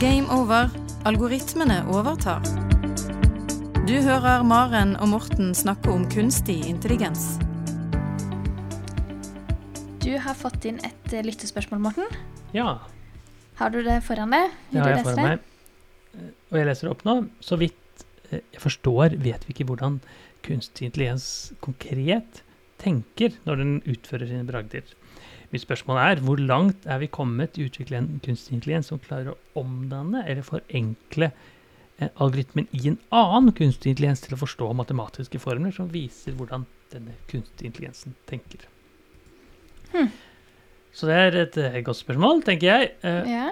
Game over. Algoritmene overtar. Du hører Maren og Morten snakke om kunstig intelligens. Du har fått inn et eh, lyttespørsmål, Morten. Ja, Har du det foran deg? det Vil har jeg lese foran meg. Eh, Og jeg leser det opp nå. Så vidt eh, jeg forstår, vet vi ikke hvordan kunstig intelligens konkret tenker når den utfører sine bragder. Mitt spørsmål er hvor langt er vi kommet i å utvikle en kunstig intelligens som klarer å omdanne eller forenkle eh, algoritmen i en annen kunstig intelligens til å forstå matematiske formler som viser hvordan denne kunstige intelligensen tenker. Hmm. Så det er et eh, godt spørsmål, tenker jeg. Eh, Ja.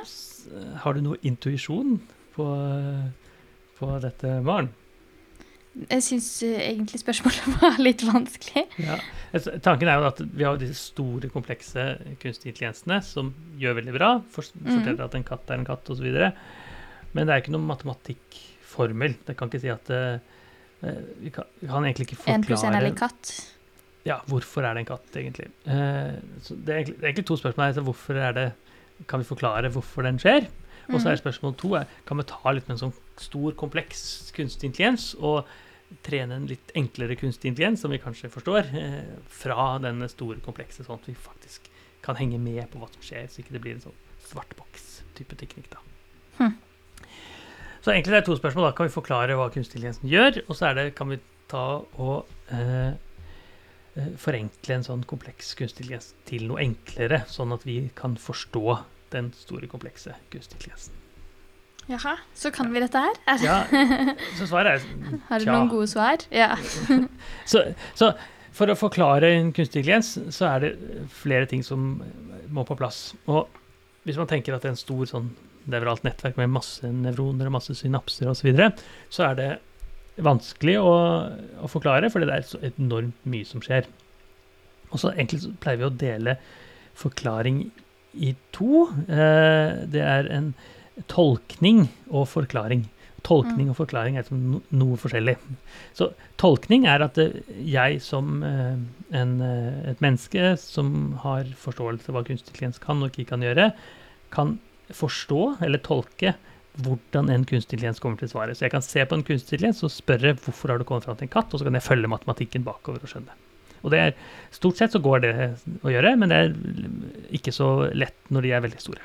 Har du noe intuisjon på, på dette, Maren? Jeg syns egentlig spørsmålet var litt vanskelig. Ja. Tanken er jo at vi har disse store, komplekse kunstige intelligensene som gjør veldig bra. For, Mhm. Forteller at en katt er en katt, osv. Men det er ikke noen matematikkformel. Det kan ikke si at eh, eh, vi, kan, vi kan egentlig ikke forklare... pluss én er forklare lik katt. ja, hvorfor er det en katt, egentlig. Eh, så det, er egentlig det er egentlig to spørsmål. her, Hvorfor er det, kan vi forklare hvorfor den skjer? Og så er Mhm. spørsmål to er, kan vi ta litt med en sånn stor, kompleks kunstig intelligens og trene en litt enklere kunstig intelligens, som vi kanskje forstår, eh, fra denne store, komplekse, sånn at vi faktisk kan henge med på hva som skjer, så ikke det blir en sånn svart boks-type teknikk. da. Hm. Så egentlig det er to spørsmål. da. Kan vi forklare hva kunstig intelligensen gjør? Og så er det, kan vi ta og eh, eh, forenkle en sånn kompleks kunstig intelligens til noe enklere, sånn at vi kan forstå den store, komplekse kunstig intelligensen. Jaha, så kan vi dette her? Er, Ja, så svaret er har du noen gode svar? Ja. så, så for å forklare en kunstig intelligens, så er det flere ting som må på plass. Og hvis man tenker at det er en stor sånn nevralt nettverk med masse nevroner og masse synapser osv., så, videre, så er det vanskelig å, å forklare, for det er så enormt mye som skjer. Og så egentlig så pleier vi å dele forklaring i to. Eh, det er en tolkning og forklaring. Tolkning Mm. og forklaring er liksom no, noe forskjellig. Så tolkning er at eh, jeg som eh, en, eh, et menneske som har forståelse av hva kunstig intelligens kan og ikke kan gjøre, kan forstå eller tolke hvordan en kunstig intelligens kommer til svaret. Så jeg kan se på en kunstig intelligens og spørre hvorfor har du kommet fram til en katt, og så kan jeg følge matematikken bakover og skjønne. Og det er, Stort sett så går det å gjøre, men det er ikke så lett når de er veldig store.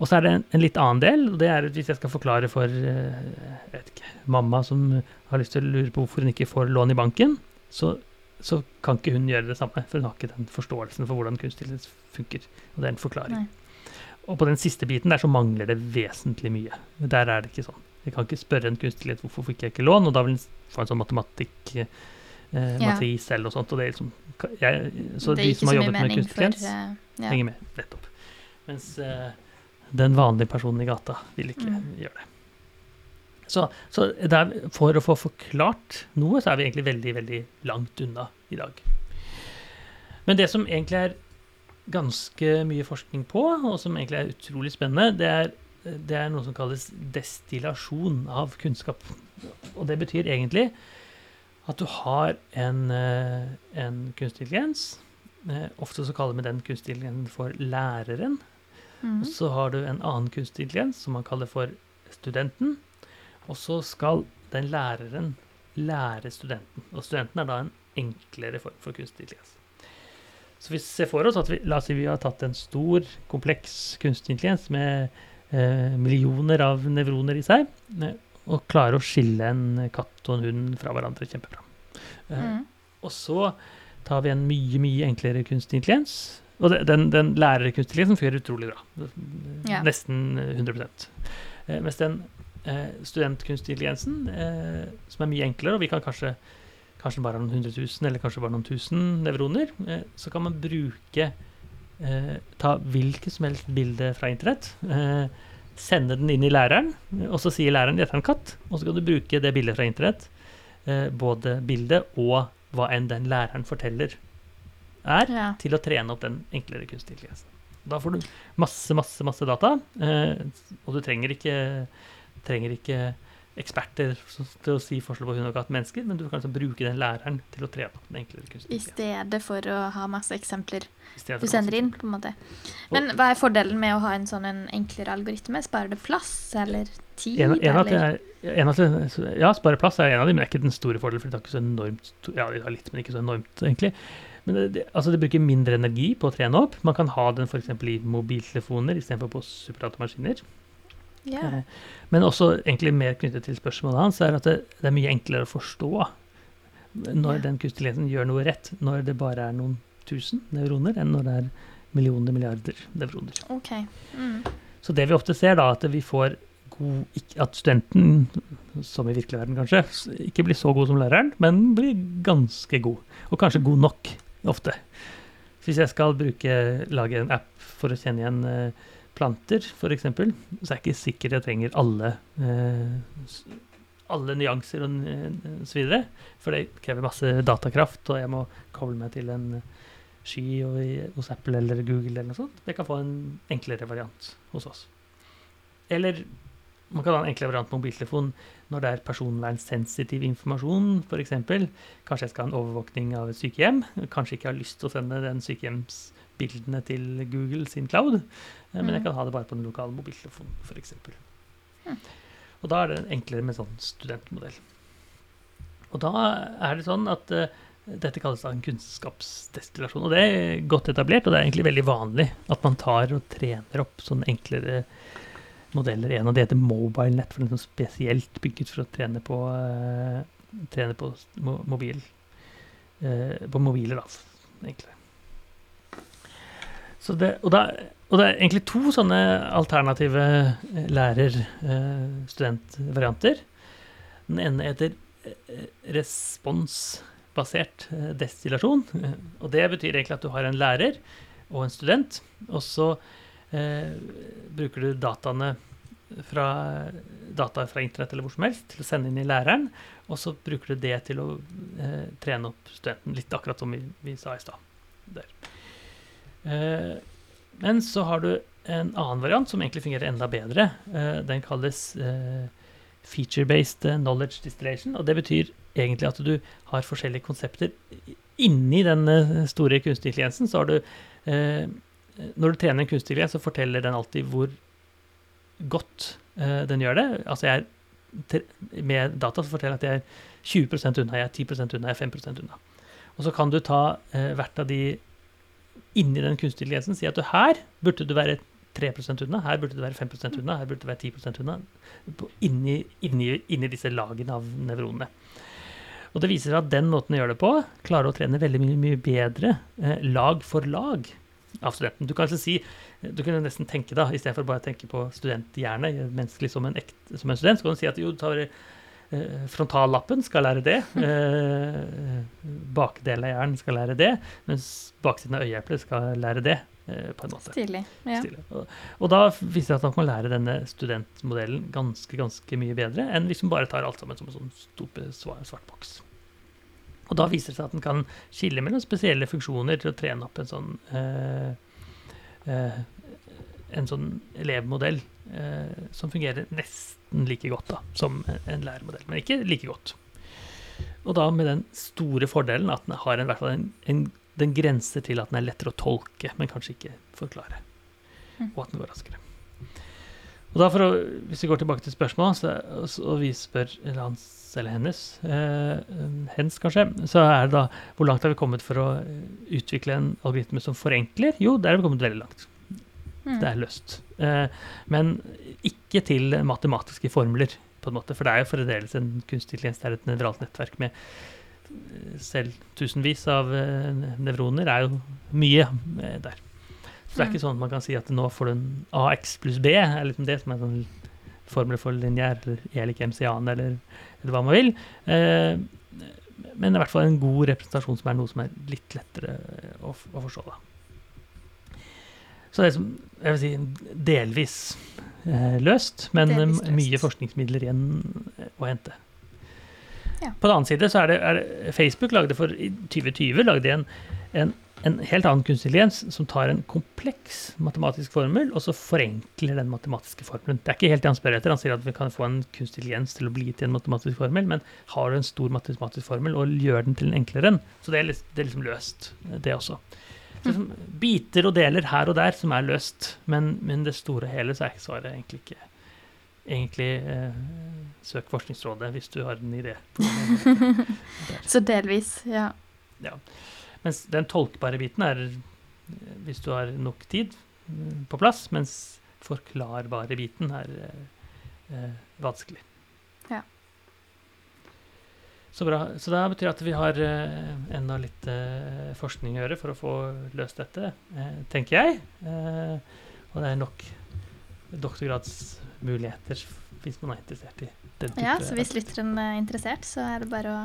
Og så er det en, en litt annen del, og det er hvis jeg skal forklare for eh, ikke, mamma som har lyst til å lure på hvorfor hun ikke får lån i banken, så, så kan ikke hun gjøre det samme, for hun har ikke den forståelsen for hvordan kunstighet funker. Og det er en forklaring. Nei. Og på den siste biten der så mangler det vesentlig mye. Der er det ikke sånn. Jeg kan ikke spørre en kunstighet hvorfor fikk jeg ikke lån, og da vil hun få en sånn matematikk eh, matris eller noe sånt. Og det er liksom, jeg, så det de som har jobbet med for, intelligens, eh, ja. henger med. Nettopp. Mens eh, den vanlige personen i gata vil ikke Mm. gjøre det. Så, så der, for å få forklart noe, så er vi egentlig veldig, veldig langt unna i dag. Men det som egentlig er ganske mye forskning på, og som egentlig er utrolig spennende, det er, det er noe som kalles destillasjon av kunnskap. Og det betyr egentlig at du har en, eh, en kunstig intelligens. Eh, Ofte så kaller vi den kunstig intelligensen for læreren. Mhm. Og så har du en annen kunstig intelligens som man kaller for studenten. Og så skal den læreren lære studenten. Og studenten er da en enklere form for kunstig intelligens. Så vi ser for oss at vi, la oss si vi har tatt en stor, kompleks kunstig intelligens med eh, millioner av nevroner i seg, eh, og klarer å skille en katt og en hund fra hverandre kjempebra. Eh, Mhm. og så tar vi en mye, mye enklere kunstig intelligens. Og det- den, den lærerkunstig fungerer utrolig bra. Ja. Nesten 100 eh, Mens den eh, studentkunstig eh, som er mye enklere, og vi kan kanskje kanskje bare ha noen hundre tusen, eller kanskje bare noen tusen nevroner, eh, så kan man bruke eh, Ta hvilket som helst bilde fra internett, eh, sende den inn i læreren, og så sier læreren 'dette er en katt', og så kan du bruke det bildet fra internett, eh, både bildet og hva enn den læreren forteller er, Ja. til å trene opp den enklere kunstig intelligensen. Da får du masse, masse, masse data, eh, og du trenger ikke, trenger ikke eksperter til å si forskjell på hund og katt mennesker, men du kan liksom bruke den læreren til å trene opp den enklere kunstig I stedet for å ha masse eksempler du sender inn, på en måte. Men hva er fordelen med å ha en sånn en enklere algoritme? Sparer det plass eller tid? En, en eller? er, en av ja, spare plass er en av dem, men det er ikke den store fordelen, for det har ikke så enormt Ja, det har litt, men ikke så enormt, egentlig. Men det, altså det bruker mindre energi på å trene opp. Man kan ha den f.eks. i mobiltelefoner istedenfor på superdatamaskiner. Ja. Eh, Men også egentlig mer knyttet til spørsmålet hans, er at det, det er mye enklere å forstå når yeah. den kunstige intelligensen gjør noe rett, når det bare er noen tusen nevroner, enn når det er millioner, milliarder nevroner. Okay. Mm. Så det vi ofte ser, da, at vi får god At studenten, som i virkelig verden kanskje, ikke blir så god som læreren, men blir ganske god. Og kanskje god nok, ofte. Så hvis jeg skal bruke, lage en app for å kjenne igjen eh, planter, f.eks., så er jeg ikke sikker jeg trenger alle eh, alle nyanser og så videre. For det krever masse datakraft, og jeg må koble meg til en sky hos Apple eller Google eller noe sånt. Jeg kan få en enklere variant hos oss. Eller man kan ha en enklere variant på mobiltelefon når det er personvernsensitiv informasjon, f.eks. Kanskje jeg skal ha en overvåkning av et sykehjem. Kanskje ikke har lyst til å sende den sykehjemsbildene til Google sin cloud, eh, men jeg Mm. kan ha det bare på den lokale mobiltelefonen, f.eks. Mm. Og da er det enklere med sånn studentmodell. Og da er det sånn at eh, dette kalles da en kunnskapsdestillasjon. Og det er godt etablert, og det er egentlig veldig vanlig at man tar og trener opp sånne enklere modeller. En av de heter MobileNet, for den er spesielt bygget for å trene på, uh, trene på mobil. Uh, på mobiler, da, egentlig. Det, og, da, og det er egentlig to sånne alternative eh, lærer-studentvarianter. Den ene heter responsbasert destillasjon. Og det betyr egentlig at du har en lærer og en student, og så bruker du dataene fra, data fra internett eller hvor som helst til å sende inn i læreren, og så bruker du det til å eh, trene opp studenten, litt akkurat som vi, vi sa i stad. Eh, men så har du en annen variant som egentlig fungerer enda bedre. Eh, den kalles eh, feature-based eh, knowledge distillation, og det betyr egentlig at du har forskjellige konsepter inni den eh, store kunstig intelligensen. Så har du eh, Når du trener en intelligens, så forteller den alltid hvor godt uh, den gjør det. Altså jeg er med data så forteller jeg at jeg er 20% unna, jeg er 10% unna, jeg er 5% unna. Og så kan du ta uh, hvert av de inni den kunstige intelligensen, si at du, her burde du være 3% unna, her burde du være 5% unna, her burde du være 10 unna. Inni, inni, inni disse lagene av nevronene. Og det viser seg at den måten å gjøre det på, klarer å trene veldig mye, mye bedre eh, lag for lag av studenten. Du kan altså si, du kunne nesten tenke da, istedenfor bare å tenke på studenthjerne, menneskelig som en, ekt, som en student, så kan du si at jo, du tar eh, frontallappen skal lære det, eh, bakdelen av hjernen skal lære det, mens baksiden av øyeeplet skal lære det, eh, på en måte. Stilig. Ja. Stilig. Og, og da viser det at man kan lære denne studentmodellen ganske ganske mye bedre enn hvis man bare tar alt sammen som en sånn stor svart, svart boks. Og da viser det seg at den kan skille mellom spesielle funksjoner til å trene opp en sånn eh, eh, en sånn elevmodell eh, som fungerer nesten like godt da, som en læremodell, men ikke like godt. Og da med den store fordelen at den har en, hvert fall en, en, den grenser til at den er lettere å tolke, men kanskje ikke forklare Mm. og at den går raskere. Og da for å, Hvis vi går tilbake til spørsmålet, så, og vi spør hans eller hennes, eh, hens kanskje, så er det da hvor langt har vi kommet for å utvikle en algoritme som forenkler? Jo, der har vi kommet veldig langt. Mm. Det er løst. Eh, men ikke til matematiske formler, på en måte. For det er jo fremdeles en kunstig intelligens, det er et nevralt nettverk med eh, selv tusenvis av eh, nevroner, er jo mye eh, der. Så det er Mm. ikke sånn at man kan si at nå får du en AX pluss B, er liksom det som er sånn formel for lineær, eller E lik MC-an, eller, eller hva man vil. Eh, men i hvert fall en god representasjon som er noe som er litt lettere å, å forstå. da. Så det er som, jeg vil si, delvis eh, løst, men eh, Delvis løst. mye forskningsmidler igjen eh, å hente. Ja. På den annen side så er det, er det Facebook lagde for i 2020 lagde en, en en helt annen kunstig intelligens som tar en kompleks matematisk formel, og så forenkler den matematiske formelen. Det er ikke helt det han spør etter. Han sier at vi kan få en kunstig intelligens til å bli til en matematisk formel, men har du en stor matematisk formel og gjør den til en enklere en, så det er, liksom, det er liksom løst, det også. Så liksom, biter og deler her og der som er løst, men, men det store og hele så er svaret egentlig ikke egentlig eh, søk Forskningsrådet hvis du har en idé. så delvis, ja. ja. Mens den tolkbare biten er hvis du har nok tid mm, på plass, mens forklarbare biten er eh, vanskelig. Ja. Så bra. Så det betyr at vi har eh, enda litt eh, forskning å gjøre for å få løst dette, eh, tenker jeg. Eh, og det er nok doktorgradsmuligheter hvis man er interessert i den type Ja, så hvis lytteren er interessert, så er det bare å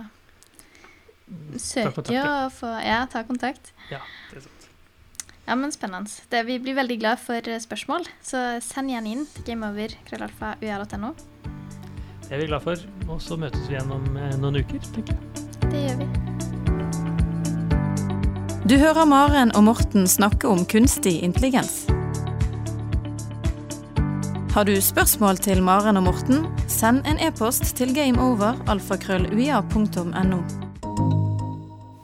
søke og få Ja, ta kontakt. Ja, det er sant. Ja, men spennende. Det, vi blir veldig glad for eh, spørsmål, så send gjerne inn til gameover.krøllalfa.ua.no. Det er vi glad for, og så møtes vi igjen om eh, noen uker, tenker jeg. Det gjør vi. Du hører Maren og Morten snakke om kunstig intelligens. Har du spørsmål til Maren og Morten, send en e-post til gameover alfakrølluia.no.